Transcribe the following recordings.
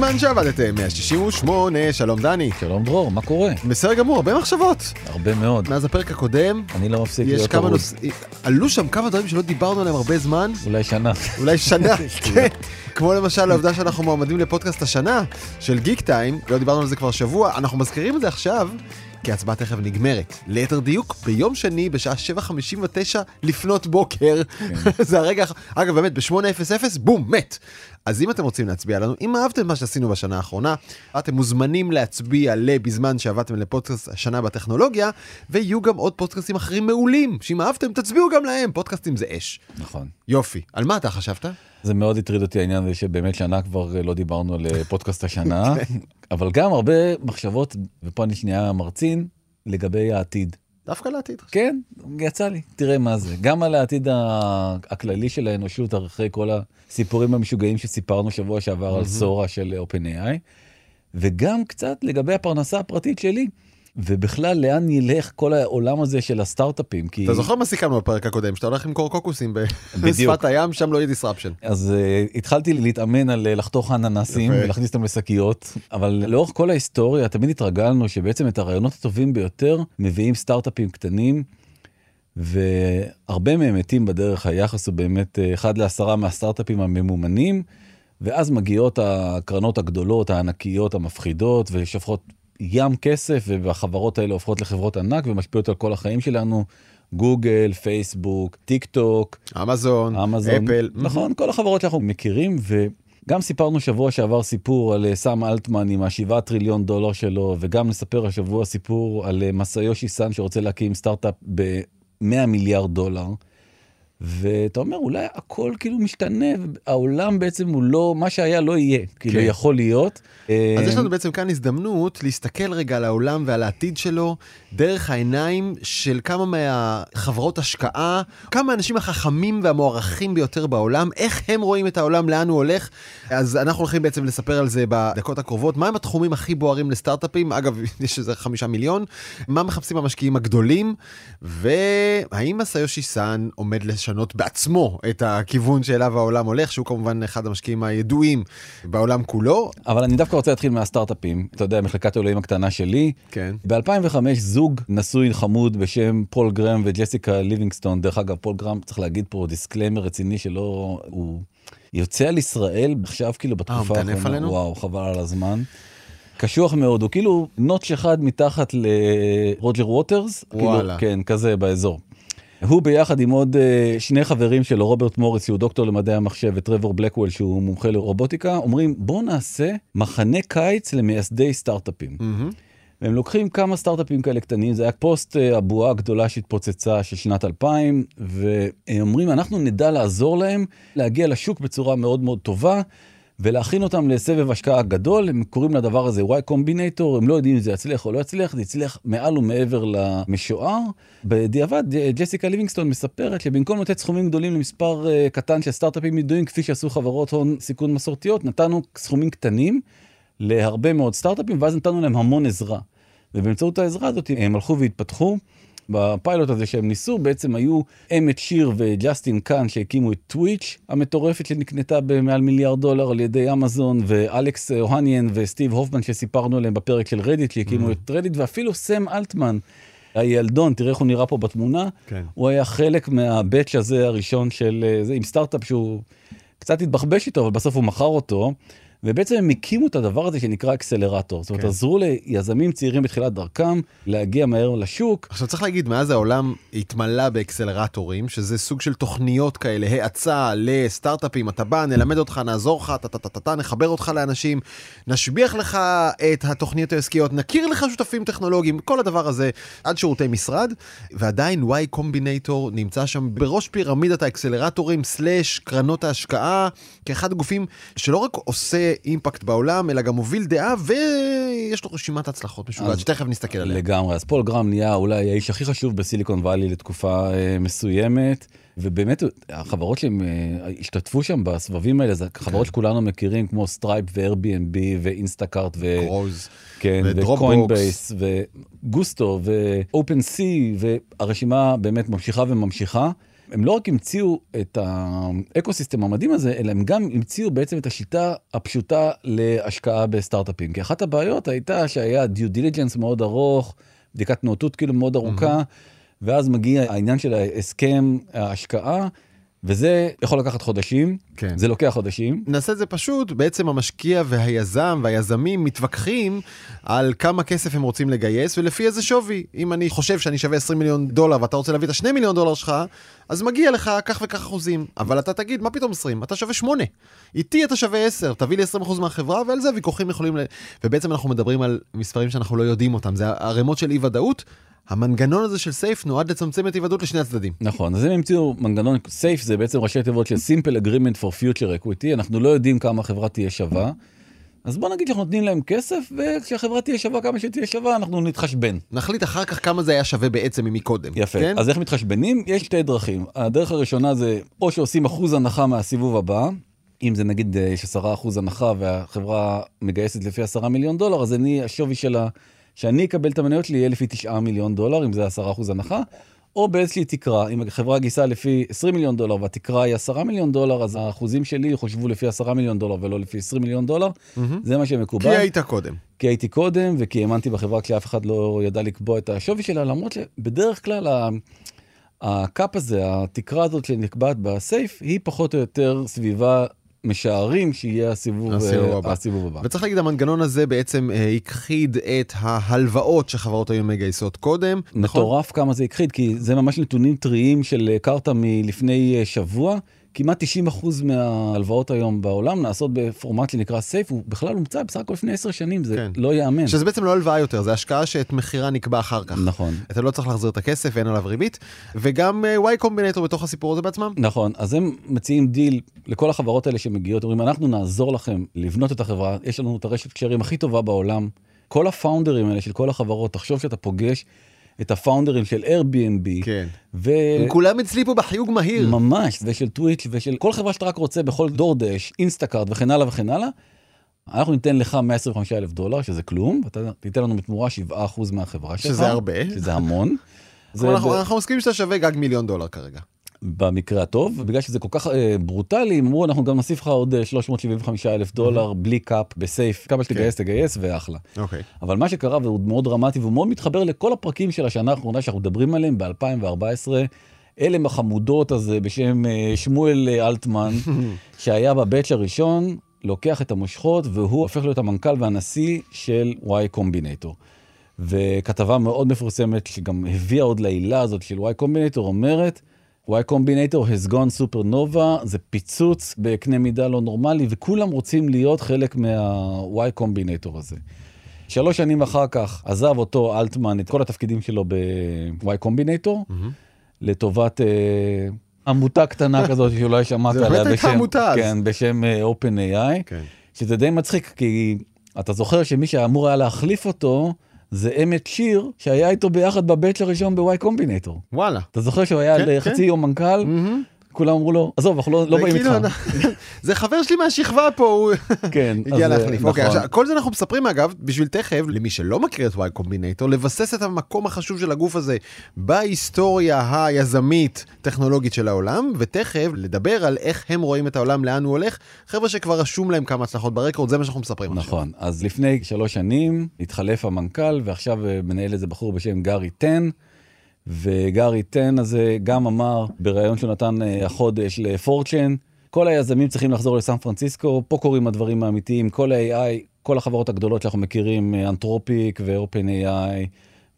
בזמן שעבדתם 168 שלום דני שלום דרור, מה קורה? בסדר גמור הרבה מחשבות הרבה מאוד. מאז הפרק הקודם אני לא מפסיק להיות כמה. נושאים עלו שם כמה דברים שלא דיברנו עליהם הרבה זמן אולי שנה. אולי שנה כן. כמו למשל העובדה שאנחנו מועמדים לפודקאסט השנה של גיק טיים לא דיברנו על זה כבר שבוע אנחנו מזכירים את זה עכשיו. כי ההצבעה תכף נגמרת. ליתר דיוק, ביום שני בשעה 7:59 לפנות בוקר. זה הרגע, אגב באמת ב-8:00 בום, מת. אז אם אתם רוצים להצביע לנו, אם אהבתם מה שעשינו בשנה האחרונה, אתם מוזמנים להצביע לבזמן שעבדתם לפודקאסט השנה בטכנולוגיה, ויהיו גם עוד פודקאסטים אחרים מעולים, שאם אהבתם תצביעו גם להם, פודקאסטים זה אש. נכון. יופי. על מה אתה חשבת? זה מאוד הטריד אותי העניין הזה שבאמת שנה כבר אה, לא דיברנו על אה, פודקאסט השנה, אבל גם הרבה מחשבות, ופה אני שנייה מרצין, לגבי העתיד. דווקא לעתיד. כן, יצא לי, תראה מה זה. גם על העתיד הכללי של האנושות, אחרי כל הסיפורים המשוגעים שסיפרנו שבוע שעבר על סורה של OpenAI, וגם קצת לגבי הפרנסה הפרטית שלי, ובכלל לאן ילך כל העולם הזה של הסטארט-אפים. כי... אתה זוכר מה סיכמנו בפרק הקודם? שאתה הולך למכור קוקוסים. בשפת הים, שם לא יהיה disruption. אז uh, התחלתי להתאמן על uh, לחתוך אננסים. ולהכניס אותם לשקיות, אבל לאורך כל ההיסטוריה תמיד התרגלנו שבעצם את הרעיונות הטובים ביותר מביאים סטארט-אפים קטנים, והרבה מהם מתים בדרך. היחס הוא באמת uh, אחד לעשרה מהסטארט-אפים הממומנים, ואז מגיעות הקרנות הגדולות, הענקיות, המפחידות, ושופכות ים כסף, והחברות האלה הופכות לחברות ענק ומשפיעות על כל החיים שלנו. גוגל, פייסבוק, טיק טוק, אמזון, אמזון, אפל. נכון, כל החברות שאנחנו מכירים, וגם סיפרנו שבוע שעבר סיפור על אה, סם אלטמן עם השבעה טריליון דולר שלו, וגם נספר השבוע סיפור על אה, מסאיושי סאן שרוצה להקים סטארט-אפ ב-100 מיליארד דולר. ואתה אומר, אולי הכל כאילו משתנה, העולם בעצם הוא לא, מה שהיה לא יהיה, כאילו כן. יכול להיות. אז יש אה, לנו בעצם כאן הזדמנות להסתכל רגע על העולם ועל העתיד שלו דרך העיניים של כמה מהחברות השקעה, כמה מהאנשים החכמים והמוערכים ביותר בעולם, איך הם רואים את העולם, לאן הוא הולך. אז אנחנו הולכים בעצם לספר על זה בדקות הקרובות. מהם התחומים הכי בוערים לסטארט-אפים? אגב, יש איזה חמישה מיליון. מה מחפשים המשקיעים הגדולים? והאם מסאיושי סאן עומד לשנות בעצמו את הכיוון שאליו העולם הולך, שהוא כמובן אחד המשקיעים הידועים בעולם כולו? אבל אני דווקא רוצה להתחיל מהסטארט-אפים. אתה יודע, מחלקת אלוהים הקטנה שלי, כן. ב-2005 זוג נשוי חמוד בשם פול גרם וג'סיקה ליבינגסטון, דרך אגב, פול גרם, צריך להגיד פה disclaimer רציני שלא, הוא יוצא על ישראל עכשיו כאילו בתקופה אה, מטנף עלינו? וואו, חבל על הזמן. קשוח מאוד, הוא כאילו נוטש אחד מתחת לרוג'ר ווטרס, וואלה. כאילו, כן, כזה באזור. הוא ביחד עם עוד אה, שני חברים שלו, רוברט מוריס שהוא דוקטור למדעי המחשב וטרבור בלקוול שהוא מומחה לרובוטיקה, אומרים בוא נעשה מחנה קיץ למייסדי סטארט-אפים. מהמם. והם לוקחים כמה סטארט-אפים כאלה קטנים, זה היה פוסט אה, הבועה הגדולה שהתפוצצה של שנת 2000, והם אומרים, אנחנו נדע לעזור להם להגיע לשוק בצורה מאוד מאוד טובה, ולהכין אותם לסבב השקעה גדול, הם קוראים לדבר הזה Y Combinator, הם לא יודעים אם זה יצליח או לא יצליח, זה יצליח מעל ומעבר למשוער. בדיעבד, ג'סיקה ליבינגסטון מספרת שבמקום לתת סכומים גדולים למספר אה, קטן של סטארט-אפים ידועים, כפי שעשו חברות הון סיכון מסורתיות, נתנו סכומים קטנים. להרבה מאוד סטארט-אפים, ואז נתנו להם המון עזרה. ובאמצעות העזרה הזאת הם הלכו והתפתחו. בפיילוט הזה שהם ניסו, בעצם היו אמט שיר וג'סטין קאן שהקימו את טוויץ' המטורפת שנקנתה במעל מיליארד דולר על ידי אמזון, ואלכס אוהניאן וסטיב הופמן שסיפרנו עליהם בפרק של רדיט, שהקימו את רדיט, ואפילו סם אלטמן. הילדון, תראה איך הוא נראה פה בתמונה, כן. הוא היה חלק מהבאץ' הזה הראשון של אה, זה, עם סטארט-אפ שהוא קצת התבחבש איתו, אבל בסוף הוא מכר אותו. ובעצם הם הקימו את הדבר הזה שנקרא אקסלרטור. זאת אומרת, כן. עזרו ליזמים צעירים בתחילת דרכם להגיע מהר לשוק. עכשיו צריך להגיד, מאז העולם התמלא באקסלרטורים, שזה סוג של תוכניות כאלה, האצה לסטארט-אפים, אתה בא, נלמד אותך, נעזור לך, טה-טה-טה, נחבר אותך לאנשים, נשביח לך את התוכניות העסקיות, נכיר לך שותפים טכנולוגיים, כל הדבר הזה, עד שירותי משרד, ועדיין Y Combinator נמצא שם בראש פירמידת האקסלרטורים, slash קרנות ההשקעה, כאחד הגופים שלא רק עושה אימפקט בעולם, אלא גם מוביל דעה, ויש לו רשימת הצלחות משוגעת, שתכף נסתכל עליה. לגמרי. אז פול גרם נהיה אולי האיש הכי חשוב בסיליקון וואלי לתקופה אה, מסוימת, ובאמת החברות שהם אה, השתתפו שם בסבבים האלה, זה חברות שכולנו מכירים, כמו סטרייפ ו-Airbnb ואינסטאקארט ו... גרוז. כן. וקוינבייס וגוסטו ו OpenSea והרשימה באמת ממשיכה וממשיכה. הם לא רק המציאו את ה ecosystem המדהים הזה, אלא הם גם המציאו בעצם את השיטה הפשוטה להשקעה בסטארט-אפים. כי אחת הבעיות הייתה שהיה due diligence מאוד ארוך, בדיקת נאותות כאילו מאוד ארוכה, mm-hmm. ואז מגיע העניין של ההסכם ההשקעה. וזה יכול לקחת חודשים, כן. זה לוקח חודשים. נעשה את זה פשוט, בעצם המשקיע והיזם והיזמים מתווכחים על כמה כסף הם רוצים לגייס ולפי איזה שווי. אם אני חושב שאני שווה 20 מיליון דולר ואתה רוצה להביא את ה-2 מיליון דולר שלך, אז מגיע לך כך וכך אחוזים. אבל אתה תגיד, מה פתאום 20? אתה שווה 8. איתי אתה שווה 10, תביא לי 20% מהחברה, ועל זה ויכוחים יכולים ל... ובעצם אנחנו מדברים על מספרים שאנחנו לא יודעים אותם, זה ערימות של אי ודאות. המנגנון הזה של סייף נועד לצמצם את היוודעות לשני הצדדים. נכון, אז הם המציאו מנגנון סייף זה בעצם ראשי תיבות של simple agreement for future equity, אנחנו לא יודעים כמה החברה תהיה שווה. אז בוא נגיד שאנחנו נותנים להם כסף, וכשהחברה תהיה שווה כמה שתהיה שווה, אנחנו נתחשבן. נחליט אחר כך כמה זה היה שווה בעצם ממקודם. יפה. כן? אז איך מתחשבנים? יש שתי דרכים. הדרך הראשונה זה או שעושים אחוז הנחה מהסיבוב הבא, אם זה נגיד אה, יש עשרה אחוז הנחה והחברה מגייסת לפי עשרה מיליון דולר, אז אני, השווי של ה... שאני אקבל את המניות שלי יהיה לפי 9 מיליון דולר, אם זה 10% הנחה, או באיזושהי תקרה, אם החברה גיסה לפי 20 מיליון דולר והתקרה היא 10 מיליון דולר, אז האחוזים שלי יחושבו לפי 10 מיליון דולר ולא לפי 20 מיליון דולר, mm-hmm. זה מה שמקובל. כי היית קודם. כי הייתי קודם, וכי האמנתי בחברה כשאף אחד לא ידע לקבוע את השווי שלה, למרות שבדרך כלל הקאפ הזה, התקרה הזאת שנקבעת בסייף, היא פחות או יותר סביבה משערים שיהיה הסיבוב, הסיבוב, הבא. הסיבוב הבא. וצריך להגיד, המנגנון הזה בעצם אה, הכחיד את ההלוואות שחברות היו מגייסות קודם. נכון? מטורף נכון? כמה זה הכחיד, כי זה ממש נתונים טריים של קרתא מלפני אה, שבוע. כמעט 90% מההלוואות היום בעולם נעשות בפורמט שנקרא סייף, הוא בכלל הומצא בסך הכל לפני 10 שנים, זה כן. לא ייאמן. שזה בעצם לא הלוואה יותר, זה השקעה שאת מחירה נקבע אחר כך. נכון. אתה לא צריך להחזיר את הכסף ואין עליו ריבית, וגם uh, Y Combinator בתוך הסיפור הזה בעצמם. נכון, אז הם מציעים דיל לכל החברות האלה שמגיעות, אומרים, אנחנו נעזור לכם לבנות את החברה, יש לנו את הרשת קשרים הכי טובה בעולם. כל הפאונדרים האלה של כל החברות, תחשוב שאתה פוגש את הפאונדרים של Airbnb. כן. ו... הם כולם אצלי פה בחיוג מהיר. ממש, ושל טוויץ' ושל כל חברה שאתה רק רוצה בכל DoorDash, אינסטאקארט וכן הלאה וכן הלאה. אנחנו ניתן לך 125 אלף דולר, שזה כלום, ואתה תיתן לנו בתמורה 7% מהחברה שלך. שזה הרבה. שזה המון. זה, אנחנו, אנחנו מסכימים שאתה שווה גג מיליון דולר כרגע. במקרה הטוב, בגלל שזה כל כך אה, ברוטלי, הם אמרו אנחנו גם נוסיף לך עוד 375 אה, אלף דולר mm-hmm. בלי קאפ בסייף, כמה שתגייס כן. תגייס ואחלה. אוקיי. אבל מה שקרה והוא מאוד דרמטי והוא מאוד מתחבר לכל הפרקים של השנה האחרונה שאנחנו מדברים עליהם ב-2014. אלה החמודות הזה בשם אה, שמואל אה, אלטמן, שהיה בבאץ' הראשון, לוקח את המושכות והוא הופך להיות המנכ"ל והנשיא של וואי קומבינטור. וכתבה מאוד מפורסמת שגם הביאה עוד לעילה הזאת של וואי קומבינטור אומרת, Y Combinator has gone supernova, זה פיצוץ בקנה מידה לא נורמלי, וכולם רוצים להיות חלק מה-Y Combinator הזה. שלוש שנים אחר כך עזב אותו אלטמן את כל התפקידים שלו ב-Y Combinator, mm-hmm. לטובת אה, עמותה קטנה כזאת שאולי שמעת עליה בשם, כן, בשם אה, OpenAI, כן. שזה די מצחיק, כי אתה זוכר שמי שאמור היה להחליף אותו, זה אמת שיר שהיה איתו ביחד בבית הראשון בוואי קומבינטור. וואלה. אתה זוכר שהוא היה כן, חצי כן. יום מנכ"ל? Mm-hmm. כולם אמרו לו, עזוב, אנחנו לא, לא באים איתך. זה חבר שלי מהשכבה פה, הוא כן, הגיע להחליף. אוקיי, נכון. כל זה אנחנו מספרים אגב, בשביל תכף, למי שלא מכיר את וואי קומבינטור, לבסס את המקום החשוב של הגוף הזה בהיסטוריה היזמית טכנולוגית של העולם, ותכף לדבר על איך הם רואים את העולם, לאן הוא הולך. חבר'ה שכבר רשום להם כמה הצלחות ברקורד, זה מה שאנחנו מספרים עכשיו. נכון, אז לפני שלוש שנים התחלף המנכ"ל, ועכשיו אה, מנהל איזה בחור בשם גארי טן. וגארי טן הזה גם אמר בריאיון שהוא נתן אה, החודש לפורצ'ן, כל היזמים צריכים לחזור לסן פרנסיסקו, פה קורים הדברים האמיתיים, כל ה-AI, כל החברות הגדולות שאנחנו מכירים, אנתרופיק ואופן AI,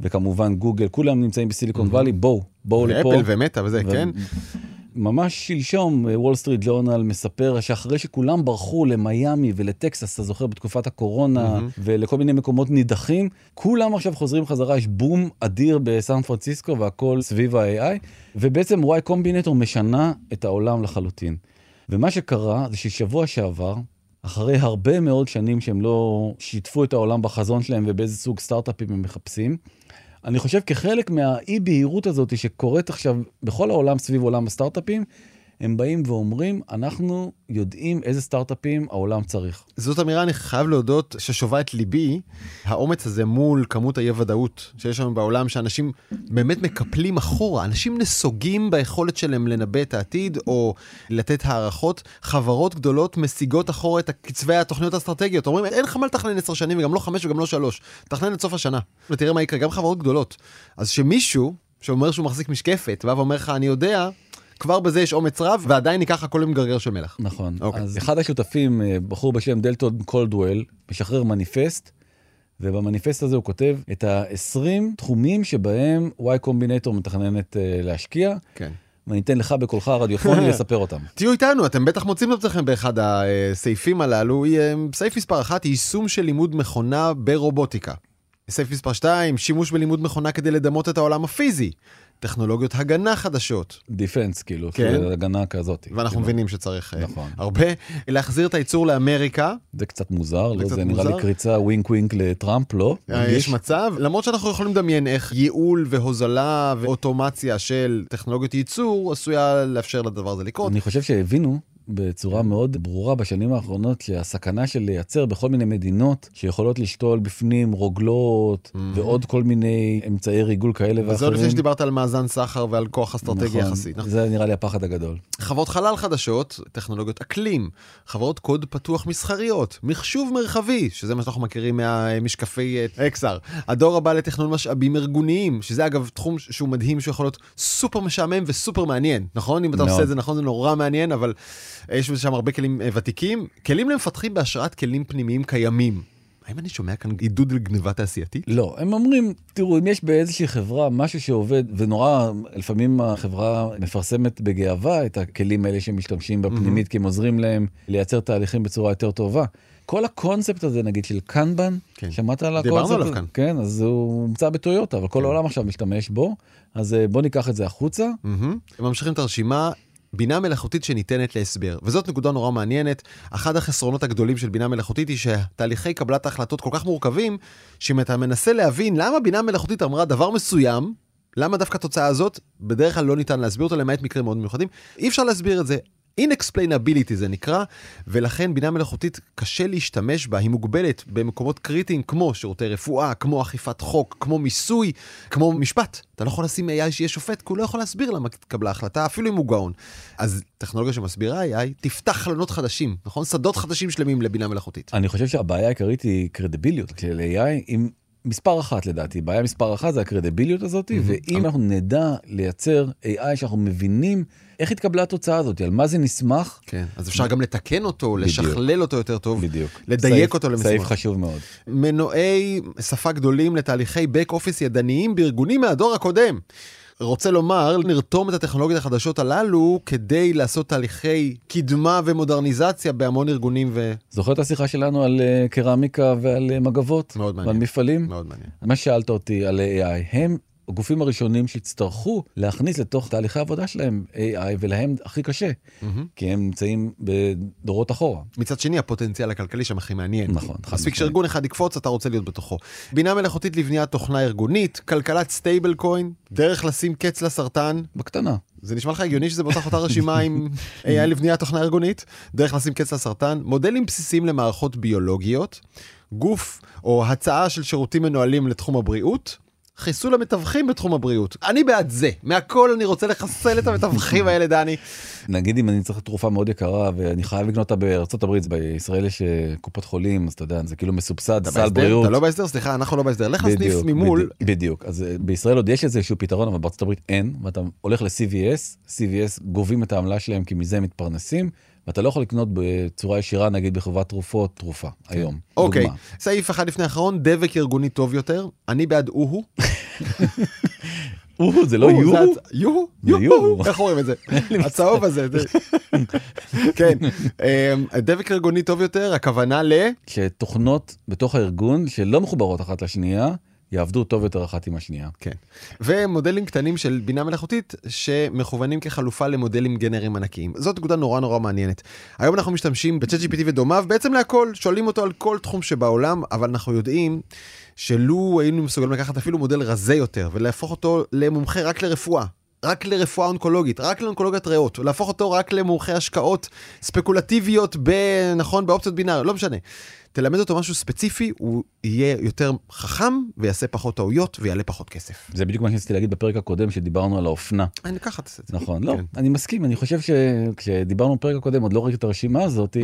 וכמובן גוגל, כולם נמצאים בסיליקון וואלי, בואו, בואו לפה. ואפל ומטה וזה, כן. ממש שלשום וול סטריט ג'ורנל מספר שאחרי שכולם ברחו למיאמי ולטקסס, אתה זוכר, בתקופת הקורונה, mm-hmm. ולכל מיני מקומות נידחים, כולם עכשיו חוזרים חזרה, יש בום אדיר בסן פרנסיסקו והכל סביב ה-AI, ובעצם Y Combinator משנה את העולם לחלוטין. ומה שקרה זה ששבוע שעבר, אחרי הרבה מאוד שנים שהם לא שיתפו את העולם בחזון שלהם ובאיזה סוג סטארט-אפים הם מחפשים, אני חושב כחלק מהאי בהירות הזאת שקורית עכשיו בכל העולם סביב עולם הסטארט-אפים, הם באים ואומרים, אנחנו יודעים איזה סטארט-אפים העולם צריך. זאת אמירה, אני חייב להודות, ששובה את ליבי, האומץ הזה מול כמות האי-ודאות שיש לנו בעולם, שאנשים באמת מקפלים אחורה, אנשים נסוגים ביכולת שלהם לנבא את העתיד, או לתת הערכות. חברות גדולות משיגות אחורה את קצבי התוכניות האסטרטגיות. אומרים, אין לך מה לתכנן עשר שנים, וגם לא חמש וגם לא שלוש. תכנן את סוף השנה, ותראה מה יקרה, גם חברות גדולות. אז שמישהו שאומר שהוא מחזיק משקפת, בא ואומר לך, אני יודע, כבר בזה יש אומץ רב, ועדיין ניקח הכל עם גרגר של מלח. נכון. אוקיי. אז אחד השותפים, אה, בחור בשם דלטון קולדוול, משחרר מניפסט, ובמניפסט הזה הוא כותב את ה-20 תחומים שבהם Y קומבינטור מתכננת אה, להשקיע, כן. ואני אתן לך בקולך הרדיופוני לספר אותם. תהיו איתנו, אתם בטח מוצאים את עצמכם באחד הסעיפים הללו. אה, סעיף מספר 1, יישום של לימוד מכונה ברובוטיקה. סעיף מספר 2, שימוש בלימוד מכונה כדי לדמות את העולם הפיזי. טכנולוגיות הגנה חדשות. defense, כאילו, כן. הגנה כזאת. ואנחנו כאילו. מבינים שצריך אה, נכון. הרבה. להחזיר את הייצור לאמריקה, זה קצת מוזר, לא? קצת זה נראה מוזר. לי קריצה wink wink לטראמפ, לא? אה? יש מצב, למרות שאנחנו יכולים לדמיין איך ייעול והוזלה ואוטומציה של טכנולוגיות ייצור עשויה לאפשר לדבר הזה לקרות. אני חושב שהבינו בצורה מאוד ברורה בשנים האחרונות שהסכנה של לייצר בכל מיני מדינות שיכולות לשתול בפנים רוגלות ועוד כל מיני אמצעי ריגול כאלה וזה עוד ואחרים. לפני שדיברת על מאזן סחר ועל כוח אסטרטגי נכון, יחסי. נכון. זה נראה לי הפחד הגדול. חברות חלל חדשות, טכנולוגיות אקלים, חברות קוד פתוח מסחריות, מחשוב מרחבי, שזה מה שאנחנו מכירים מהמשקפי אה, XR, הדור הבא לתכנון משאבים ארגוניים, שזה אגב תחום שהוא מדהים שהוא יכול להיות סופר משעמם וסופר מעניין, נכון? אם אתה מאוד. עושה את זה נכון זה נורא מעניין, אבל יש בזה שם הרבה כלים אה, ותיקים. כלים למפתחים בהשראת כלים פנימיים קיימים. האם אני שומע כאן עידוד לגניבה תעשייתית? לא, הם אומרים, תראו, אם יש באיזושהי חברה משהו שעובד, ונורא, לפעמים החברה מפרסמת בגאווה את הכלים האלה שמשתמשים בפנימית, כי הם עוזרים להם לייצר תהליכים בצורה יותר טובה. כל הקונספט הזה, נגיד, של קנבן, כן. שמעת על דיברנו הקונספט? עליו הזה? כאן. כן, אז הוא הומצא בטויוטה, אבל כל כן. העולם עכשיו משתמש בו, אז אה, בוא ניקח את זה החוצה. הם ממשיכים את הרשימה. בינה מלאכותית שניתנת להסבר, וזאת נקודה נורא מעניינת. אחד החסרונות הגדולים של בינה מלאכותית היא שתהליכי קבלת ההחלטות כל כך מורכבים, שאם אתה מנסה להבין למה בינה מלאכותית אמרה דבר מסוים, למה דווקא התוצאה הזאת, בדרך כלל לא ניתן להסביר אותה למעט מקרים מאוד מיוחדים, אי אפשר להסביר את זה. Inexplainability זה נקרא, ולכן בינה מלאכותית קשה להשתמש בה, היא מוגבלת במקומות קריטיים כמו שירותי רפואה, כמו אכיפת חוק, כמו מיסוי, כמו משפט. אתה לא יכול לשים AI שיהיה שופט, כי הוא לא יכול להסביר למה התקבלה החלטה, אפילו אם הוא גאון. אז טכנולוגיה שמסבירה AI תפתח חלונות חדשים, נכון? שדות חדשים שלמים לבינה מלאכותית. אני חושב שהבעיה העיקרית היא קרדיביליות של AI עם מספר אחת לדעתי, בעיה מספר אחת זה הקרדיביליות הזאת, ואם אנחנו נדע לייצר AI שאנחנו מבינים איך התקבלה התוצאה הזאת, על מה זה נסמך, כן, אז אפשר גם לתקן אותו, לשכלל אותו יותר טוב, בדיוק. לדייק סעיף- אותו למשימות. סעיף חשוב מאוד. מנועי שפה גדולים לתהליכי back office ידניים בארגונים מהדור הקודם. רוצה לומר, נרתום את הטכנולוגיות החדשות הללו כדי לעשות תהליכי קדמה ומודרניזציה בהמון ארגונים ו... זוכר את השיחה שלנו על אה, קרמיקה ועל אה, מגבות? מאוד מעניין. ועל מפעלים? מאוד מעניין. מה ששאלת אותי על AI, הם הגופים הראשונים שיצטרכו להכניס לתוך תהליכי העבודה שלהם AI, ולהם הכי קשה, מהמם. כי הם נמצאים בדורות אחורה. מצד שני, הפוטנציאל הכלכלי שם הכי מעניין. נכון, מספיק. שארגון אחד יקפוץ, אתה רוצה להיות בתוכו. בינה מלאכותית לבניית תוכנה ארגונית, כלכלת סטייבל קוין, דרך לשים קץ לסרטן. בקטנה. זה נשמע לך הגיוני שזה באותה אותה רשימה עם AI לבניית תוכנה ארגונית? דרך לשים קץ לסרטן, מודלים בסיסיים למערכות ביולוגיות, גוף או הצעה של שירותים מנוהלים לתחום הבריאות. חיסול המתווכים בתחום הבריאות. אני בעד זה. מהכל אני רוצה לחסל את המתווכים האלה, דני. נגיד אם אני צריך תרופה מאוד יקרה ואני חייב לקנות אותה בארצות הברית, בישראל יש אה, קופות חולים, אז אתה יודע, זה כאילו מסובסד, סל? בריאות. אתה לא בהסדר? סליחה, אנחנו לא בהסדר. לך לסניף ממול. בדיוק. אז אה, בישראל עוד יש איזשהו פתרון, אבל בארצות הברית אין, ואתה הולך ל-CVS, CVS גובים את העמלה שלהם כי מזה הם מתפרנסים, ואתה לא יכול לקנות בצורה ישירה, נגיד בחברת תרופות, תרופה, היום. אוקיי, דוגמה. סעיף אחד לפני האחרון, דבק ארגוני טוב יותר. אני בעד אוהו. זה לא אוהו? זה הצ- יוהו? יוהו. יוהו. איך אומרים את זה? הצהוב הזה. זה- כן. אמ, דבק ארגוני טוב יותר, הכוונה ל... שתוכנות בתוך הארגון שלא מחוברות אחת לשנייה, יעבדו טוב יותר אחת עם השנייה. כן. ומודלים קטנים של בינה מלאכותית שמכוונים כחלופה למודלים גנריים ענקיים. זאת נקודה נורא נורא מעניינת. היום אנחנו משתמשים ב-ChatGPT ודומיו בעצם להכל, שואלים אותו על כל תחום שבעולם, אבל אנחנו יודעים שלו היינו מסוגלים לקחת אפילו מודל רזה יותר ולהפוך אותו למומחה רק לרפואה. רק לרפואה אונקולוגית, רק לאונקולוגיית ריאות, או להפוך אותו רק למומחה השקעות ספקולטיביות, ב, נכון, באופציות בינאריות, לא משנה. תלמד אותו משהו ספציפי, הוא יהיה יותר חכם ויעשה פחות טעויות ויעלה פחות כסף. זה בדיוק מה שניסיתי להגיד בפרק הקודם שדיברנו על האופנה. אני ככה תעשה את זה. נכון, לא, כן. אני מסכים, אני חושב שכשדיברנו בפרק הקודם, עוד לא ראיתי את הרשימה הזאת.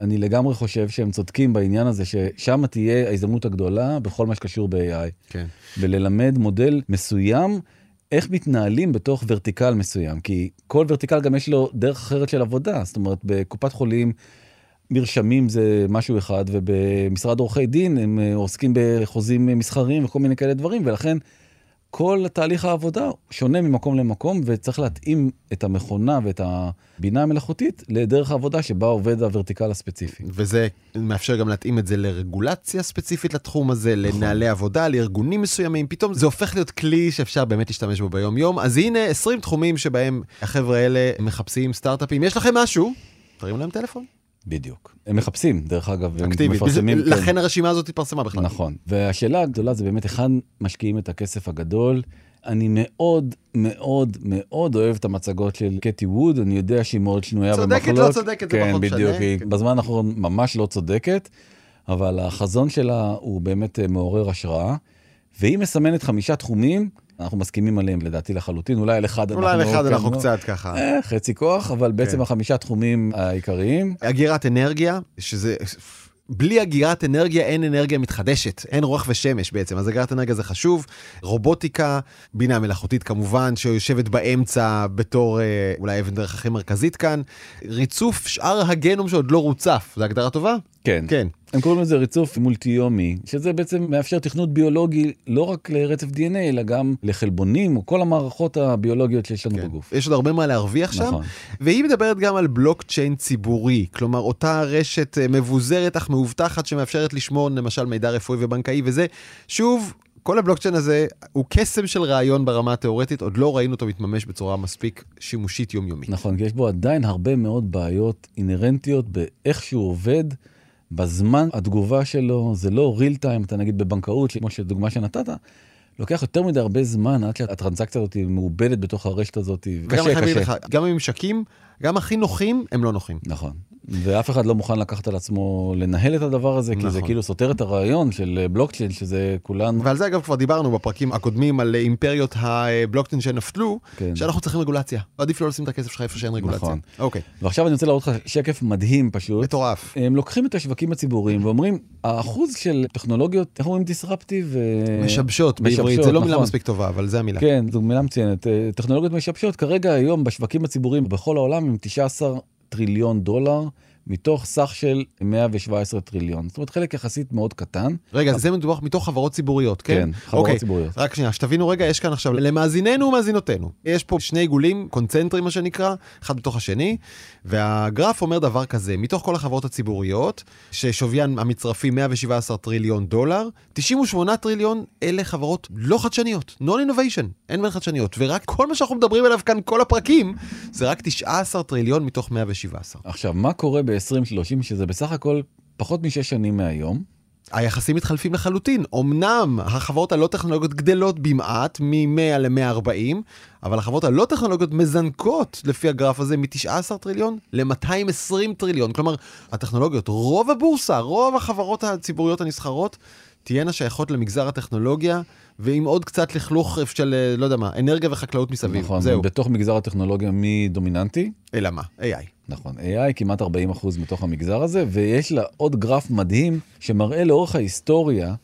אני לגמרי חושב שהם צודקים בעניין הזה, ששם תהיה ההזדמנות הגדולה בכל מה שקשור ב-AI. כן. וללמד מודל מסוים, איך מתנהלים בתוך ורטיקל מסוים. כי כל ורטיקל גם יש לו דרך אחרת של עבודה. זאת אומרת, בקופת חולים מרשמים זה משהו אחד, ובמשרד עורכי דין הם אה, עוסקים בחוזים מסחריים וכל מיני כאלה דברים, ולכן כל תהליך העבודה שונה ממקום למקום, וצריך להתאים את המכונה ואת הבינה המלאכותית לדרך העבודה שבה עובד הוורטיקל הספציפי. וזה מאפשר גם להתאים את זה לרגולציה ספציפית לתחום הזה, נכון. לנהלי עבודה, לארגונים מסוימים, פתאום זה הופך להיות כלי שאפשר באמת להשתמש בו ביום יום. אז הנה 20 תחומים שבהם החבר'ה האלה מחפשים סטארט-אפים. יש לכם משהו? תרים להם טלפון. בדיוק. הם מחפשים, דרך אגב, הם אקטיבית. מפרסמים. כן. לכן הרשימה הזאת התפרסמה בכלל. נכון. והשאלה הגדולה זה באמת היכן משקיעים את הכסף הגדול. אני מאוד מאוד מאוד אוהב את המצגות של קטי ווד, אני יודע שהיא מאוד שנויה צודקת, במחלוק. לא צודקת, זה כן, פחות בדיוק, משנה. היא כן. בזמן האחרון ממש לא צודקת, אבל החזון שלה הוא באמת אה, מעורר השראה, והיא מסמנת חמישה תחומים, אנחנו מסכימים עליהם לדעתי לחלוטין, אולי על אחד אולי על אחד כן, אנחנו לא- קצת ככה. אה, חצי כוח, אבל בעצם כן. החמישה תחומים העיקריים. אגירת אנרגיה, שזה... בלי אגירת אנרגיה אין אנרגיה מתחדשת, אין רוח ושמש בעצם, אז אגירת אנרגיה זה חשוב. רובוטיקה, בינה מלאכותית כמובן, שיושבת באמצע בתור אה, אולי אבן דרך הכי מרכזית כאן. ריצוף שאר הגנום שעוד לא רוצף, זו הגדרה טובה? כן. כן. הם קוראים לזה ריצוף מולטיומי, שזה בעצם מאפשר תכנות ביולוגי לא רק לרצף DNA, אלא גם לחלבונים, או כל המערכות הביולוגיות שיש לנו כן. בגוף. יש עוד הרבה מה להרוויח שם, נכון. והיא מדברת גם על בלוקצ'יין ציבורי, כלומר אותה רשת אה, מבוזרת אך מאובטחת שמאפשרת לשמור למשל מידע רפואי ובנקאי וזה, שוב, כל הבלוקצ'יין הזה הוא קסם של רעיון ברמה התיאורטית, עוד לא ראינו אותו מתממש בצורה מספיק שימושית יומיומית. נכון, כי יש בו עדיין הרבה מאוד בעיות אינהרנטיות באיך שהוא עובד, בזמן התגובה שלו, זה לא real time, אתה נגיד בבנקאות, כמו שדוגמה שנתת, לוקח יותר מדי הרבה זמן עד שהטרנזקציה הזאת מעובדת בתוך הרשת הזאת, קשה, קשה. לך, גם הממשקים, גם הכי נוחים, הם לא נוחים. נכון. ואף אחד לא מוכן לקחת על עצמו לנהל את הדבר הזה, כי זה נכון. כאילו סותר את הרעיון של אה, בלוקצ'יין, שזה כולן... ועל זה אגב כבר דיברנו בפרקים הקודמים על אימפריות הבלוקצ'יין שנפלו, כן. שאנחנו צריכים רגולציה. עדיף לא לשים את הכסף שלך איפה שאין רגולציה. נכון. אוקיי, ועכשיו אני רוצה להראות לך שקף מדהים פשוט. מטורף. הם לוקחים את השווקים הציבוריים ואומרים, האחוז של טכנולוגיות, איך אומרים דיסרפטיב? אה, משבשות בעברית, זה לא מילה נכון. מספיק טובה, אבל זה המילה. כן, זו מילה מצוינת. אה, טכנולוגיות משבשות כרגע היום בשווקים הציבוריים בכל העולם הם 19 טריליון דולר, מתוך סך של 117 טריליון. זאת אומרת, חלק יחסית מאוד קטן. רגע, זה מדובר מתוך חברות ציבוריות, כן? כן, חברות אוקיי. ציבוריות. רק שנייה, שתבינו רגע, יש כאן עכשיו, למאזיננו ומאזינותינו, יש פה שני עיגולים, קונצנטרים מה שנקרא, אחד בתוך השני, והגרף אומר דבר כזה, מתוך כל החברות הציבוריות, ששוויין המצרפי 117 טריליון דולר, 98 טריליון אלה חברות לא חדשניות, non-innovation, אין בהן חדשניות, ורק כל מה שאנחנו מדברים עליו כאן, כל הפרקים, זה רק 19 טריליון מתוך 117. עכשיו, מה קורה ב-2030, שזה בסך הכל פחות משש שנים מהיום? היחסים מתחלפים לחלוטין. אמנם החברות הלא טכנולוגיות גדלות במעט, מ-100 ל-140, אבל החברות הלא טכנולוגיות מזנקות לפי הגרף הזה מ-19 טריליון ל-220 טריליון. כלומר, הטכנולוגיות, רוב הבורסה, רוב החברות הציבוריות הנסחרות, תהיינה שייכות למגזר הטכנולוגיה, ועם עוד קצת לכלוך של, לא יודע מה, אנרגיה וחקלאות מסביב. נכון, זהו. בתוך מגזר הטכנולוגיה מי דומיננטי? אלא מה? AI. נכון, AI כמעט 40% מתוך המגזר הזה, ויש לה עוד גרף מדהים שמראה לאורך ההיסטוריה